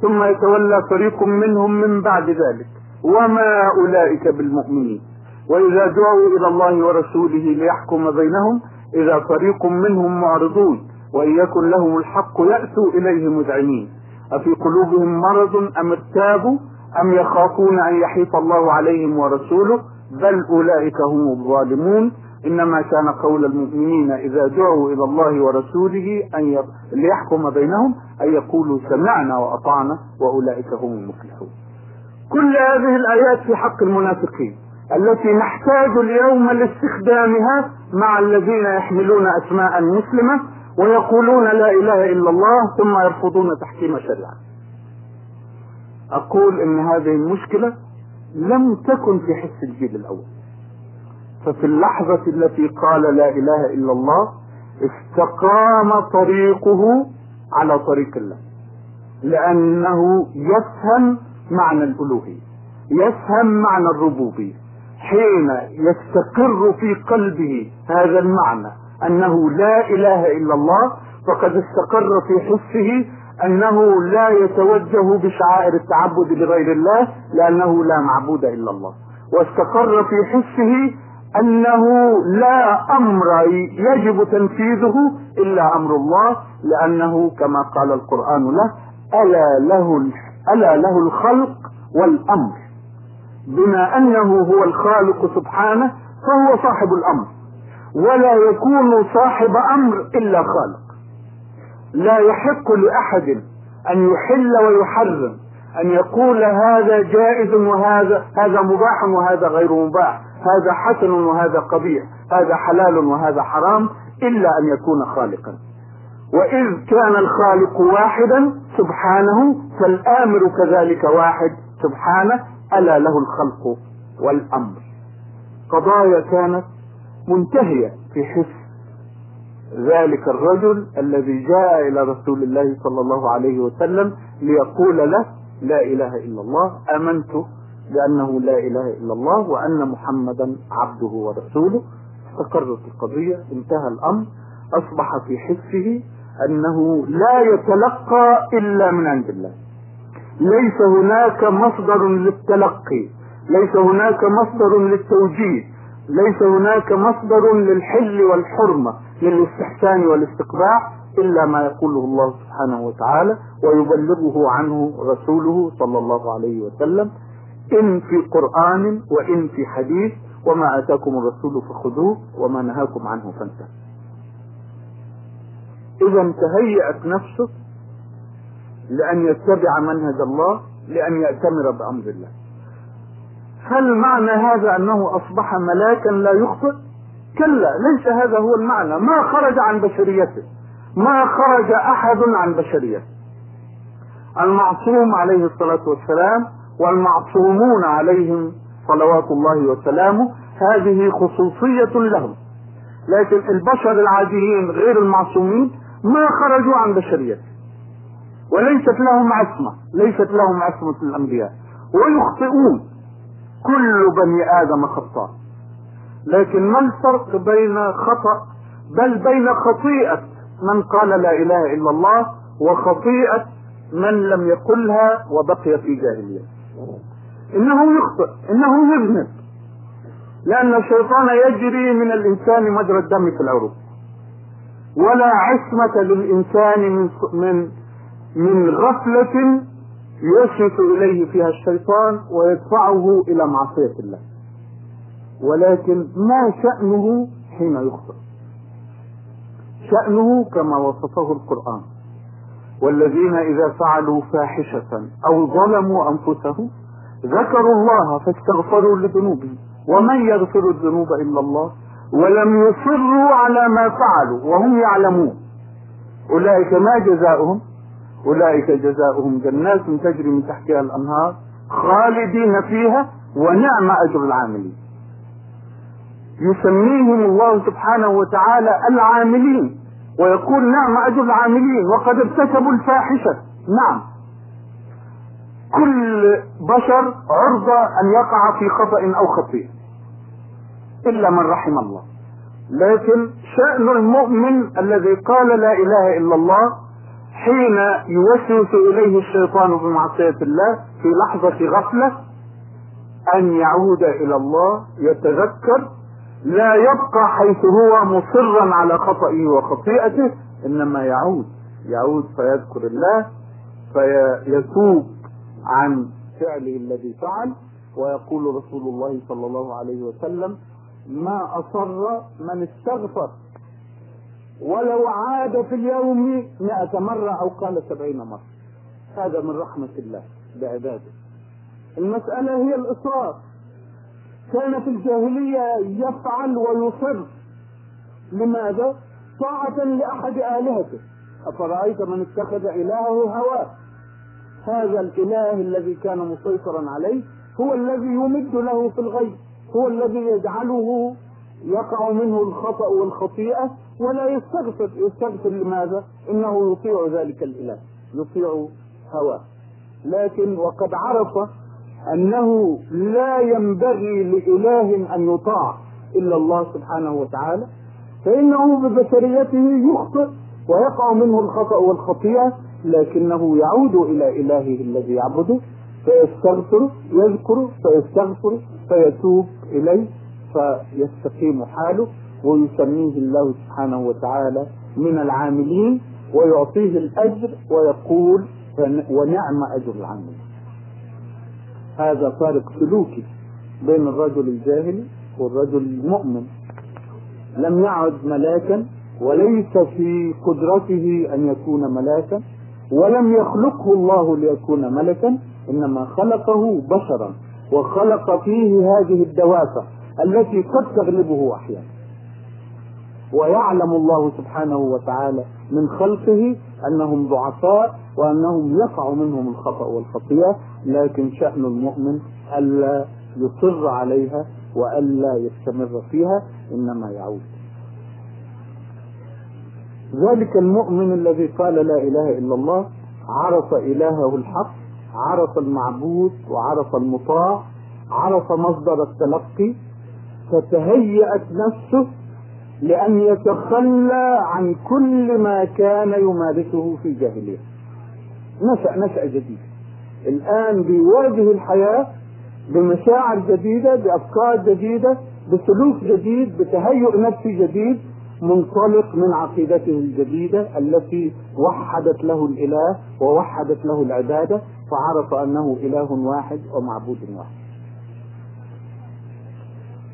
ثم يتولى فريق منهم من بعد ذلك. وما أولئك بالمؤمنين. وإذا دعوا إلى الله ورسوله ليحكم بينهم إذا فريق منهم معرضون وإن يكن لهم الحق يأتوا إليه مذعنين. أفي قلوبهم مرض أم ارتابوا أم يخافون أن يحيط الله عليهم ورسوله؟ بل أولئك هم الظالمون. إنما كان قول المؤمنين إذا دعوا إلى الله ورسوله أن ليحكم بينهم أن يقولوا سمعنا وأطعنا وأولئك هم المفلحون. كل هذه الآيات في حق المنافقين. التي نحتاج اليوم لاستخدامها مع الذين يحملون أسماء مسلمة ويقولون لا إله إلا الله ثم يرفضون تحكيم شريعه. أقول إن هذه المشكلة لم تكن في حس الجيل الأول. ففي اللحظة التي قال لا إله إلا الله استقام طريقه على طريق الله لأنه يفهم معنى الألوهية يفهم معنى الربوبية حين يستقر في قلبه هذا المعنى أنه لا إله إلا الله فقد استقر في حسه أنه لا يتوجه بشعائر التعبد لغير الله لأنه لا معبود إلا الله. واستقر في حسه أنه لا أمر يجب تنفيذه إلا أمر الله لأنه كما قال القرآن له ألا له ألا له الخلق والأمر. بما أنه هو الخالق سبحانه فهو صاحب الأمر. ولا يكون صاحب أمر إلا خالق. لا يحق لأحد أن يحل ويحرم أن يقول هذا جائز وهذا هذا مباح وهذا غير مباح هذا حسن وهذا قبيح هذا حلال وهذا حرام إلا أن يكون خالقا. وإذ كان الخالق واحدا سبحانه فالآمر كذلك واحد سبحانه ألا له الخلق والأمر. قضايا كانت منتهية في حس ذلك الرجل الذي جاء إلى رسول الله صلى الله عليه وسلم ليقول له لا إله إلا الله آمنت بأنه لا إله إلا الله وأن محمدا عبده ورسوله. استقرت القضية انتهى الأمر. أصبح في حسه أنه لا يتلقى إلا من عند الله. ليس هناك مصدر للتلقي ليس هناك مصدر للتوجيه ليس هناك مصدر للحل والحرمة للاستحسان والاستقباح إلا ما يقوله الله سبحانه وتعالى ويبلغه عنه رسوله صلى الله عليه وسلم إن في قرآن وإن في حديث وما آتاكم الرسول فخذوه وما نهاكم عنه فانتهوا. إذا تهيأت نفسه لأن يتبع منهج الله لأن يأتمر بأمر الله. هل معنى هذا أنه أصبح ملاكا لا يخطئ؟ كلا ليس هذا هو المعنى. ما خرج عن بشريته. ما خرج أحد عن بشريته. المعصوم عليه الصلاة والسلام والمعصومون عليهم صلوات الله وسلامه هذه خصوصية لهم. لكن البشر العاديين غير المعصومين ما خرجوا عن بشريته. وليست لهم عصمة ليست لهم عصمة الأنبياء. ويخطئون. كل بني آدم خطاء. لكن ما الفرق بين خطأ؟ بل بين خطيئة من قال لا إله إلا الله وخطيئة من لم يقلها وبقي في جاهلية. إنه يخطئ إنه يذنب. لأن الشيطان يجري من الإنسان مجرى الدم في العروق. ولا عصمة للإنسان من من من غفلة يوسوس إليه فيها الشيطان ويدفعه إلى معصية الله. ولكن ما شأنه حين يخطئ؟ شأنه كما وصفه القرآن. والذين إذا فعلوا فاحشة أو ظلموا أنفسهم ذكروا الله فاستغفروا لذنوبهم. ومن يغفر الذنوب إلا الله؟ ولم يصروا على ما فعلوا وهم يعلمون. أولئك ما جزاؤهم أولئك جزاؤهم جنات تجري من تحتها الأنهار خالدين فيها ونعم أجر العاملين. يسميهم الله سبحانه وتعالى العاملين ويقول نعم أجر العاملين وقد ارتكبوا الفاحشة. نعم. كل بشر عرضة أن يقع في خطأ أو خطيئة. إلا من رحم الله. لكن شأن المؤمن الذي قال لا إله إلا الله حين يوسوس إليه الشيطان بمعصية الله في لحظة غفلة أن يعود إلى الله يتذكر لا يبقى حيث هو مصرا على خطئه وخطيئته إنما يعود. يعود فيذكر الله فيتوب عن فعله الذي فعل ويقول رسول الله صلى الله عليه وسلم ما أصر من استغفر. ولو عاد في اليوم مئة مرة أو قال سبعين مرة. هذا من رحمة الله بعباده المسألة هي الإصرار. كان في الجاهلية يفعل ويصر. لماذا؟ طاعة لأحد آلهته. أفرأيت من اتخذ إلهه هواه؟ هذا الإله الذي كان مسيطرا عليه هو الذي يمد له في الغيب هو الذي يجعله يقع منه الخطأ والخطيئة ولا يستغفر. يستغفر لماذا؟ إنه يطيع ذلك الإله يطيع هواه. لكن وقد عرف أنه لا ينبغي لإله أن يطاع إلا الله سبحانه وتعالى فإنه ببشريته يخطئ ويقع منه الخطأ والخطيئة لكنه يعود إلى إلهه الذي يعبده فيستغفر يذكر فيستغفر فيتوب إليه. فيستقيم حاله ويسميه الله سبحانه وتعالى من العاملين ويعطيه الأجر ويقول ونعم أجر العاملين. هذا فارق سلوكي بين الرجل الجاهل والرجل المؤمن. لم يعد ملاكا وليس في قدرته أن يكون ملاكا ولم يخلقه الله ليكون ملكا إنما خلقه بشرا وخلق فيه هذه الدوافع التي قد تغلبه أحيانا. ويعلم الله سبحانه وتعالى من خلقه أنهم ضعفاء وأنهم يقع منهم الخطأ والخطيئة لكن شأن المؤمن ألا يصر عليها وألا يستمر فيها إنما يعود. ذلك المؤمن الذي قال لا إله إلا الله عرف إلهه الحق عرف المعبود وعرف المطاع عرف مصدر التلقي فتهيأت نفسه لأن يتخلى عن كل ما كان يمارسه في جاهلية. نشأ نشأ جديد. الآن بيواجه الحياة بمشاعر جديدة بأفكار جديدة بسلوك جديد بتهيؤ نفسي جديد منطلق من عقيدته الجديدة التي وحدت له الإله ووحدت له العبادة فعرف أنه إله واحد ومعبود واحد.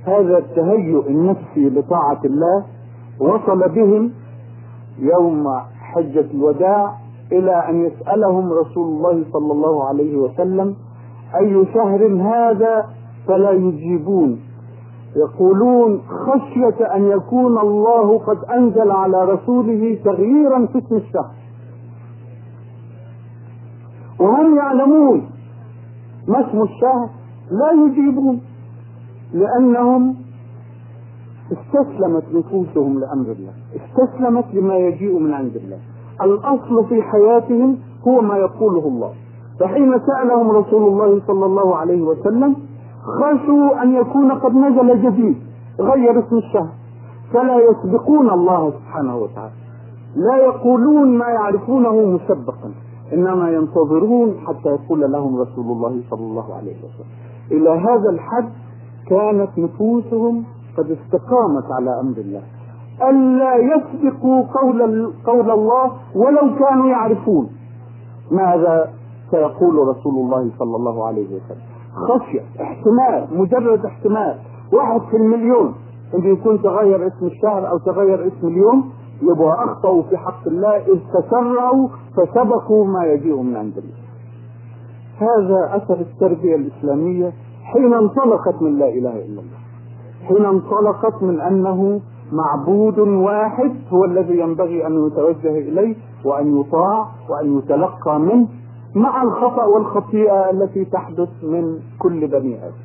هذا التهيؤ النفسي لطاعة الله وصل بهم يوم حجة الوداع إلى أن يسألهم رسول الله صلى الله عليه وسلم أي شهر هذا فلا يجيبون. يقولون خشية أن يكون الله قد أنزل على رسوله تغييرا في اسم الشهر. وهم يعلمون ما اسم الشهر لا يجيبون. لأنهم استسلمت نفوسهم لأمر الله. استسلمت لما يجيء من عند الله. الأصل في حياتهم هو ما يقوله الله. فحين سألهم رسول الله صلى الله عليه وسلم خشوا أن يكون قد نزل جديد غير اسم الشهر. فلا يسبقون الله سبحانه وتعالى. لا يقولون ما يعرفونه مسبقا. إنما ينتظرون حتى يقول لهم رسول الله صلى الله عليه وسلم. إلى هذا الحد كانت نفوسهم قد استقامت على أمر الله. ألا يسبقوا قول قول الله ولو كانوا يعرفون. ماذا سيقول رسول الله صلى الله عليه وسلم؟ خشية احتمال مجرد احتمال. واحد في المليون. إن يكون تغير اسم الشهر أو تغير اسم اليوم يبقى أخطأوا في حق الله إذ تسرعوا فسبقوا ما يجيء من عند الله. هذا أثر التربية الإسلامية حين انطلقت من لا إله إلا الله. حين انطلقت من أنه معبود واحد هو الذي ينبغي أن يتوجه إليه وأن يطاع وأن يتلقى منه مع الخطأ والخطيئة التي تحدث من كل بني آدم.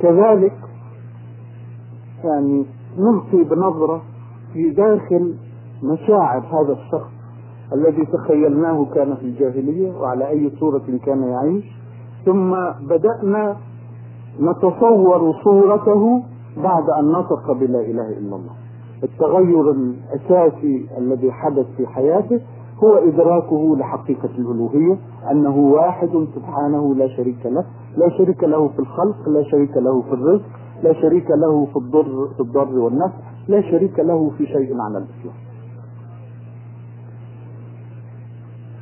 كذلك يعني نلقي بنظرة في داخل مشاعر هذا الشخص. الذي تخيلناه كان في الجاهلية وعلى أي صورة كان يعيش. ثم بدأنا نتصور صورته بعد أن نطق بلا إله إلا الله. التغير الأساسي الذي حدث في حياته هو إدراكه لحقيقة الألوهية أنه واحد سبحانه لا شريك له لا شريك له في الخلق لا شريك له في الرزق لا شريك له في الضر في الضر والنفع لا شريك له في شيء على الإسلام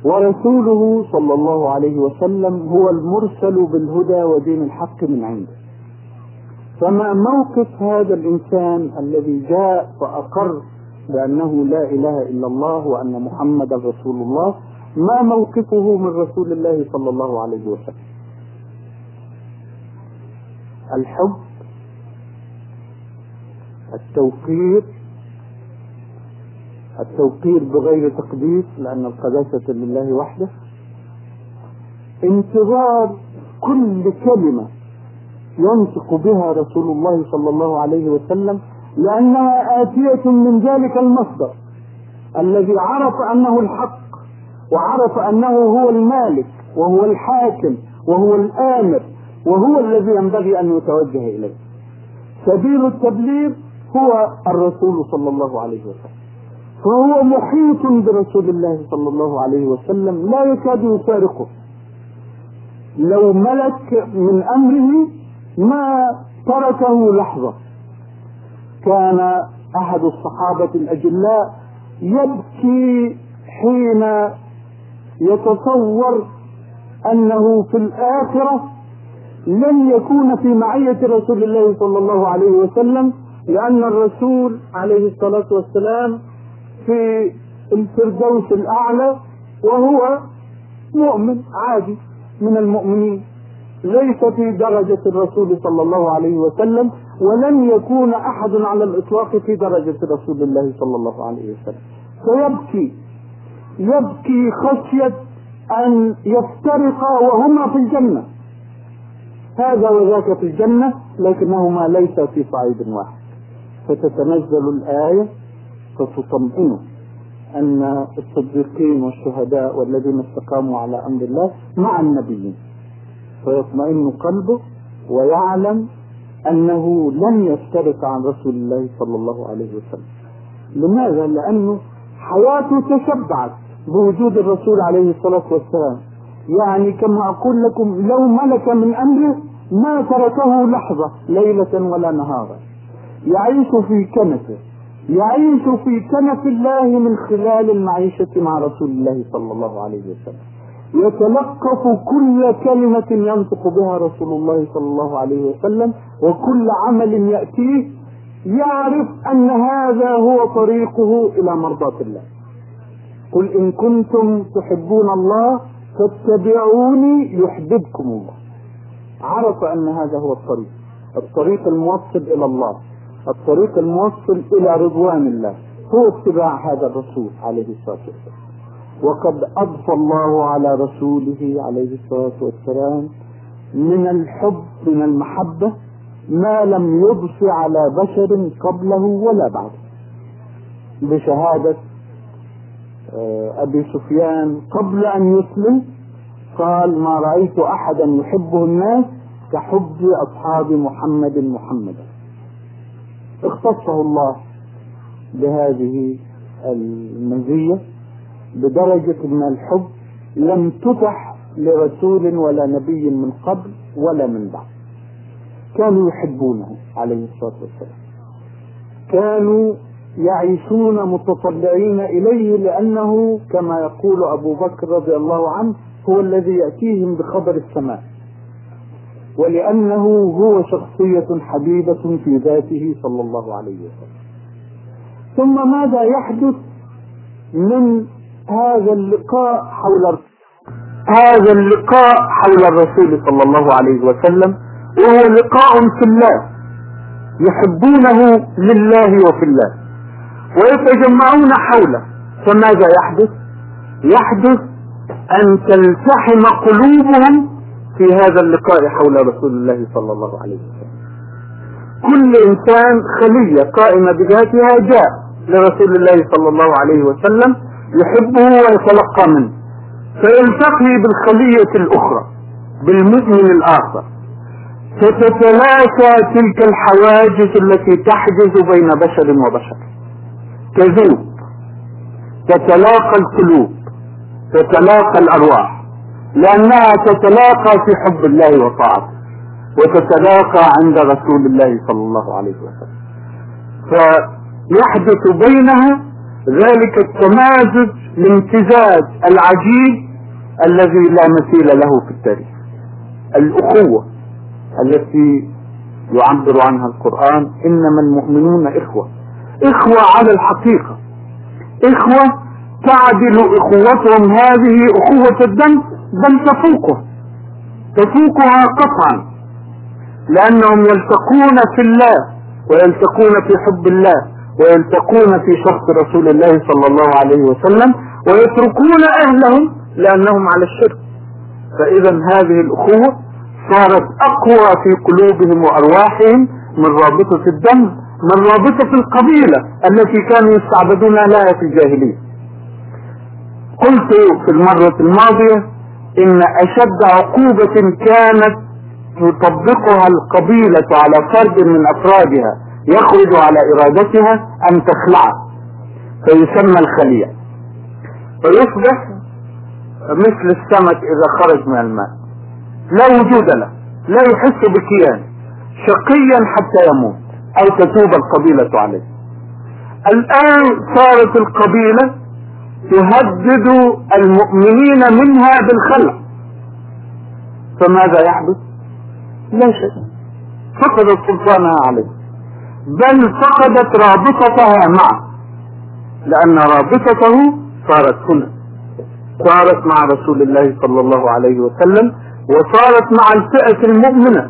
ورسوله صلى الله عليه وسلم هو المرسل بالهدى ودين الحق من عنده. فما موقف هذا الإنسان الذي جاء فأقر بأنه لا إله إلا الله وأن محمدا رسول الله ما موقفه من رسول الله صلى الله عليه وسلم؟ الحب التوقير التوقير بغير تقديس لأن القداسة لله وحده. انتظار كل كلمة ينطق بها رسول الله صلى الله عليه وسلم لأنها آتية من ذلك المصدر الذي عرف أنه الحق وعرف أنه هو المالك وهو الحاكم وهو الآمر وهو الذي ينبغي أن يتوجه إليه. سبيل التبليغ هو الرسول صلى الله عليه وسلم. فهو محيط برسول الله صلى الله عليه وسلم لا يكاد يفارقه. لو ملك من أمره ما تركه لحظة. كان أحد الصحابة الأجلاء يبكي حين يتصور أنه في الآخرة لن يكون في معية رسول الله صلى الله عليه وسلم لأن الرسول عليه الصلاة والسلام في الفردوس الأعلى وهو مؤمن عادي من المؤمنين ليس في درجة الرسول صلى الله عليه وسلم ولن يكون أحد على الإطلاق في درجة رسول الله صلى الله عليه وسلم. فيبكي يبكي خشية أن يفترقا وهما في الجنة. هذا وذاك في الجنة لكنهما ليس في صعيد واحد. فتتنزل الآية فتطمئنه أن الصديقين والشهداء والذين استقاموا على أمر الله مع النبيين. فيطمئن قلبه ويعلم أنه لن يفترق عن رسول الله صلى الله عليه وسلم. لماذا؟ لأنه حياته تشبعت بوجود الرسول عليه الصلاة والسلام. يعني كما أقول لكم لو ملك من أمره ما تركه لحظة ليلة ولا نهارا. يعيش في كنفه. يعيش في كنف الله من خلال المعيشة مع رسول الله صلى الله عليه وسلم. يتلقف كل كلمة ينطق بها رسول الله صلى الله عليه وسلم وكل عمل يأتيه يعرف أن هذا هو طريقه إلى مرضاة الله. قل إن كنتم تحبون الله فاتبعوني يحببكم الله. عرف أن هذا هو الطريق الطريق الموصل إلى الله. الطريق الموصل إلى رضوان الله. هو اتباع هذا الرسول عليه الصلاة والسلام. وقد اضفى الله على رسوله عليه الصلاة والسلام من الحب من المحبة ما لم يضف على بشر قبله ولا بعده بشهادة أبي سفيان قبل أن يسلم قال ما رأيت أحدا يحبه الناس كحب أصحاب محمد محمدا. اختصه الله بهذه المزيه بدرجة من الحب لم تتح لرسول ولا نبي من قبل ولا من بعد. كانوا يحبونه عليه الصلاة والسلام. كانوا يعيشون متطلعين إليه لأنه كما يقول أبو بكر رضي الله عنه هو الذي يأتيهم بخبر السماء. ولأنه هو شخصية حبيبة في ذاته صلى الله عليه وسلم. ثم ماذا يحدث من هذا اللقاء حول هذا اللقاء حول الرسول صلى الله عليه وسلم وهو لقاء في الله يحبونه لله وفي الله ويتجمعون حوله. فماذا يحدث؟ يحدث أن تلتحم قلوبهم في هذا اللقاء حول رسول الله صلى الله عليه وسلم. كل إنسان خلية قائمة بذاتها جاء لرسول الله صلى الله عليه وسلم يحبه ويتلقى منه. فيلتقي بالخلية الأخرى بالمؤمن الآخر. فتتلاشى تلك الحواجز التي تحجز بين بشر وبشر. تذوب تتلاقى القلوب تتلاقى الأرواح. لأنها تتلاقى في حب الله وطاعته وتتلاقى عند رسول الله صلى الله عليه وسلم. فيحدث بينها ذلك التمازج الامتزاج العجيب الذي لا مثيل له في التاريخ. الأخوة التي يعبر عنها القرآن إنما المؤمنون إخوة. إخوة على الحقيقة. إخوة تعدل إخوتهم هذه أخوة الدم بل تفوقه. تفوقها قطعا. لأنهم يلتقون في الله ويلتقون في حب الله ويلتقون في شخص رسول الله صلى الله عليه وسلم ويتركون أهلهم لأنهم على الشرك. فاذا هذه الأخوة صارت أقوى في قلوبهم وأرواحهم من رابطة الدم من رابطة القبيلة التي كانوا يستعبدون لها في الجاهلية. قلت في المرة الماضية إن أشد عقوبة كانت تطبقها القبيلة على فرد من أفرادها يخرج على إرادتها أن تخلعه فيسمى الخلية فيصبح مثل السمك إذا خرج من الماء. لا وجود له لا يحس بكيان شقيا حتى يموت أو تتوب القبيلة عليه. الآن صارت القبيلة تهدد المؤمنين منها بالخلع. فماذا يحدث؟ لا شيء. فقدت سلطانها عليه. بل فقدت رابطتها معه. لأن رابطته صارت هنا. صارت مع رسول الله صلى الله عليه وسلم وصارت مع الفئة المؤمنة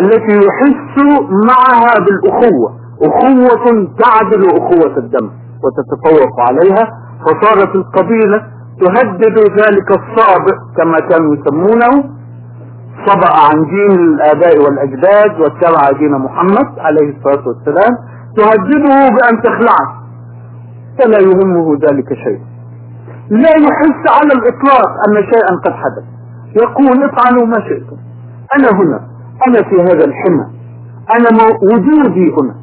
التي يحس معها بالأخوة. أخوة تعدل أخوة الدم وتتفوق عليها فصارت القبيلة تهدد ذلك الصابئ كما كانوا يسمونه صبأ عن دين الآباء والأجداد واتبع دين محمد عليه الصلاة والسلام تهدده بأن تخلعه. فلا يهمه ذلك شيء. لا يحس على الإطلاق أن شيئا قد حدث. يقول افعلوا ما شئتم. أنا هنا. أنا في هذا الحمى. أنا وجودي هنا.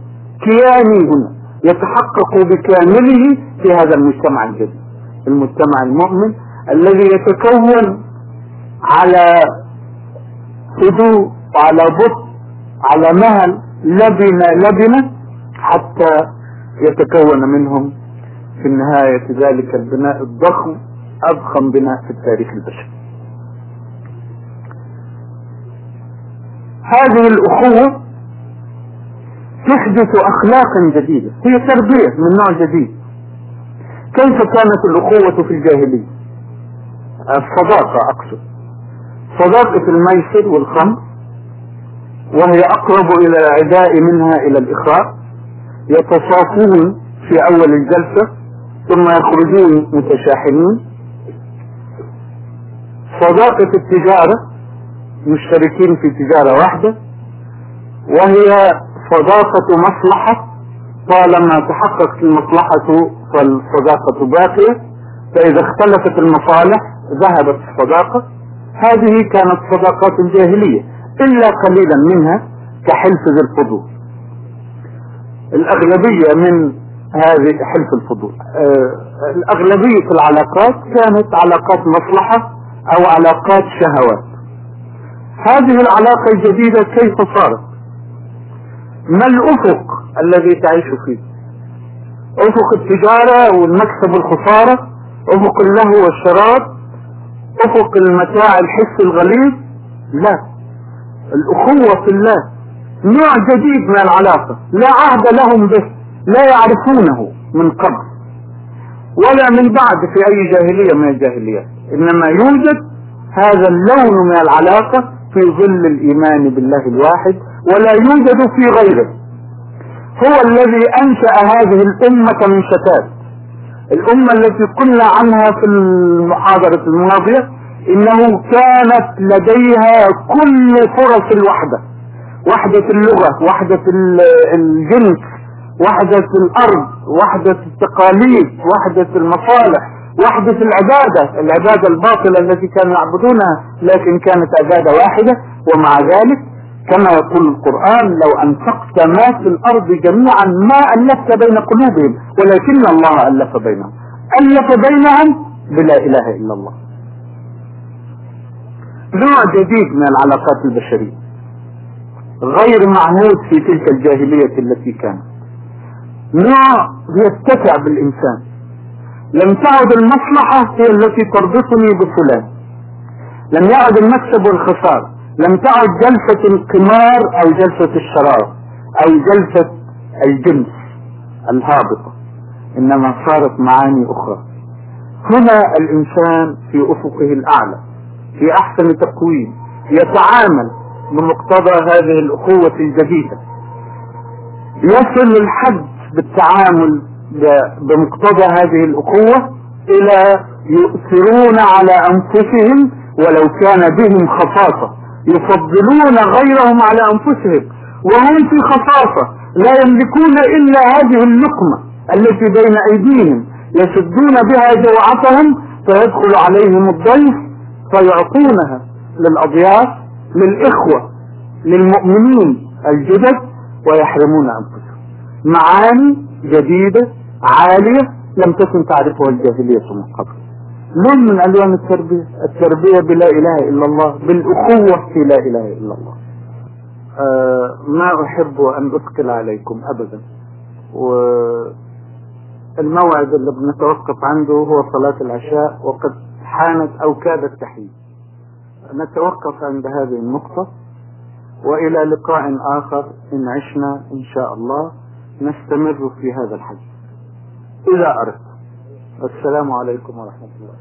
كياني هنا. يتحقق بكامله في هذا المجتمع الجديد. المجتمع المؤمن الذي يتكون على هدوء وعلى بطء على مهل لبنة لبنة حتى يتكون منهم في النهاية ذلك البناء الضخم أضخم بناء في التاريخ البشري. هذه الأخوة تحدث أخلاقا جديدة. هي تربية من نوع جديد. كيف كانت الأخوة في الجاهلية؟ الصداقة أقصد. صداقة الميسر والخمر وهي أقرب إلى العداء منها إلى الإخاء يتصافون في أول الجلسة ثم يخرجون متشاحنين. صداقة التجارة مشتركين في تجارة واحدة وهي صداقة مصلحة طالما تحققت المصلحة فالصداقة باقية فإذا اختلفت المصالح ذهبت الصداقة هذه كانت صداقات الجاهلية إلا قليلا منها كحلف ذي الفضول. الأغلبية من هذه حلف الفضول. آه الأغلبية العلاقات كانت علاقات مصلحة أو علاقات شهوات. هذه العلاقة الجديدة كيف صارت؟ ما الأفق الذي تعيش فيه؟ أفق التجارة والمكسب والخسارة أفق اللهو والشراب أفق المتاع الحس الغليظ؟ لا. الأخوة في الله نوع جديد من العلاقة لا عهد لهم به لا يعرفونه من قبل ولا من بعد في أي جاهلية من الجاهليات. إنما يوجد هذا اللون من العلاقة في ظل الإيمان بالله الواحد ولا يوجد في غيره. هو الذي أنشأ هذه الأمة من شتات. الأمة التي قلنا عنها في المحاضرة الماضية إنه كانت لديها كل فرص الوحدة. وحدة اللغة وحدة الجنس وحدة الأرض وحدة التقاليد وحدة المصالح وحدة العبادة. العبادة الباطلة التي كانوا يعبدونها لكن كانت عبادة واحدة ومع ذلك كما يقول القرآن لو أنفقت ما في الأرض جميعا ما ألفت بين قلوبهم ولكن الله ألف بينهم. ألف بينهم بلا إله إلا الله. نوع جديد من العلاقات البشرية غير معهود في تلك الجاهلية التي كانت. نوع يتسع بالإنسان. لم تعد المصلحة هي التي تربطني بفلان. لم يعد المكسب والخسارة لم تعد جلسة القمار أو جلسة الشراب أو جلسة الجنس الهابطة إنما صارت معاني أخرى. هنا الإنسان في أفقه الأعلى في أحسن تقويم يتعامل بمقتضى هذه الأخوة الجديدة. يصل الحد بالتعامل بمقتضى هذه الأخوة إلى يؤثرون على أنفسهم ولو كان بهم خصاصة. يفضلون غيرهم على أنفسهم. وهم في خصاصة لا يملكون إلا هذه اللقمة التي بين أيديهم. يسدون بها جوعتهم فيدخل عليهم الضيف فيعطونها للأضياف للإخوة للمؤمنين الجدد ويحرمون أنفسهم. معاني جديدة عالية لم تكن تعرفها الجاهلية من قبل. لون من ألوان التربية؟ التربية بلا إله إلا الله بالأخوة في لا إله إلا الله. آه ما أحب أن أثقل عليكم ابدا. والموعد اللي بنتوقف عنده هو صلاة العشاء وقد حانت أو كادت تحين نتوقف عند هذه النقطة وإلى لقاء آخر إن عشنا إن شاء الله. نستمر في هذا الحديث. إذا أردت. السلام عليكم ورحمة الله.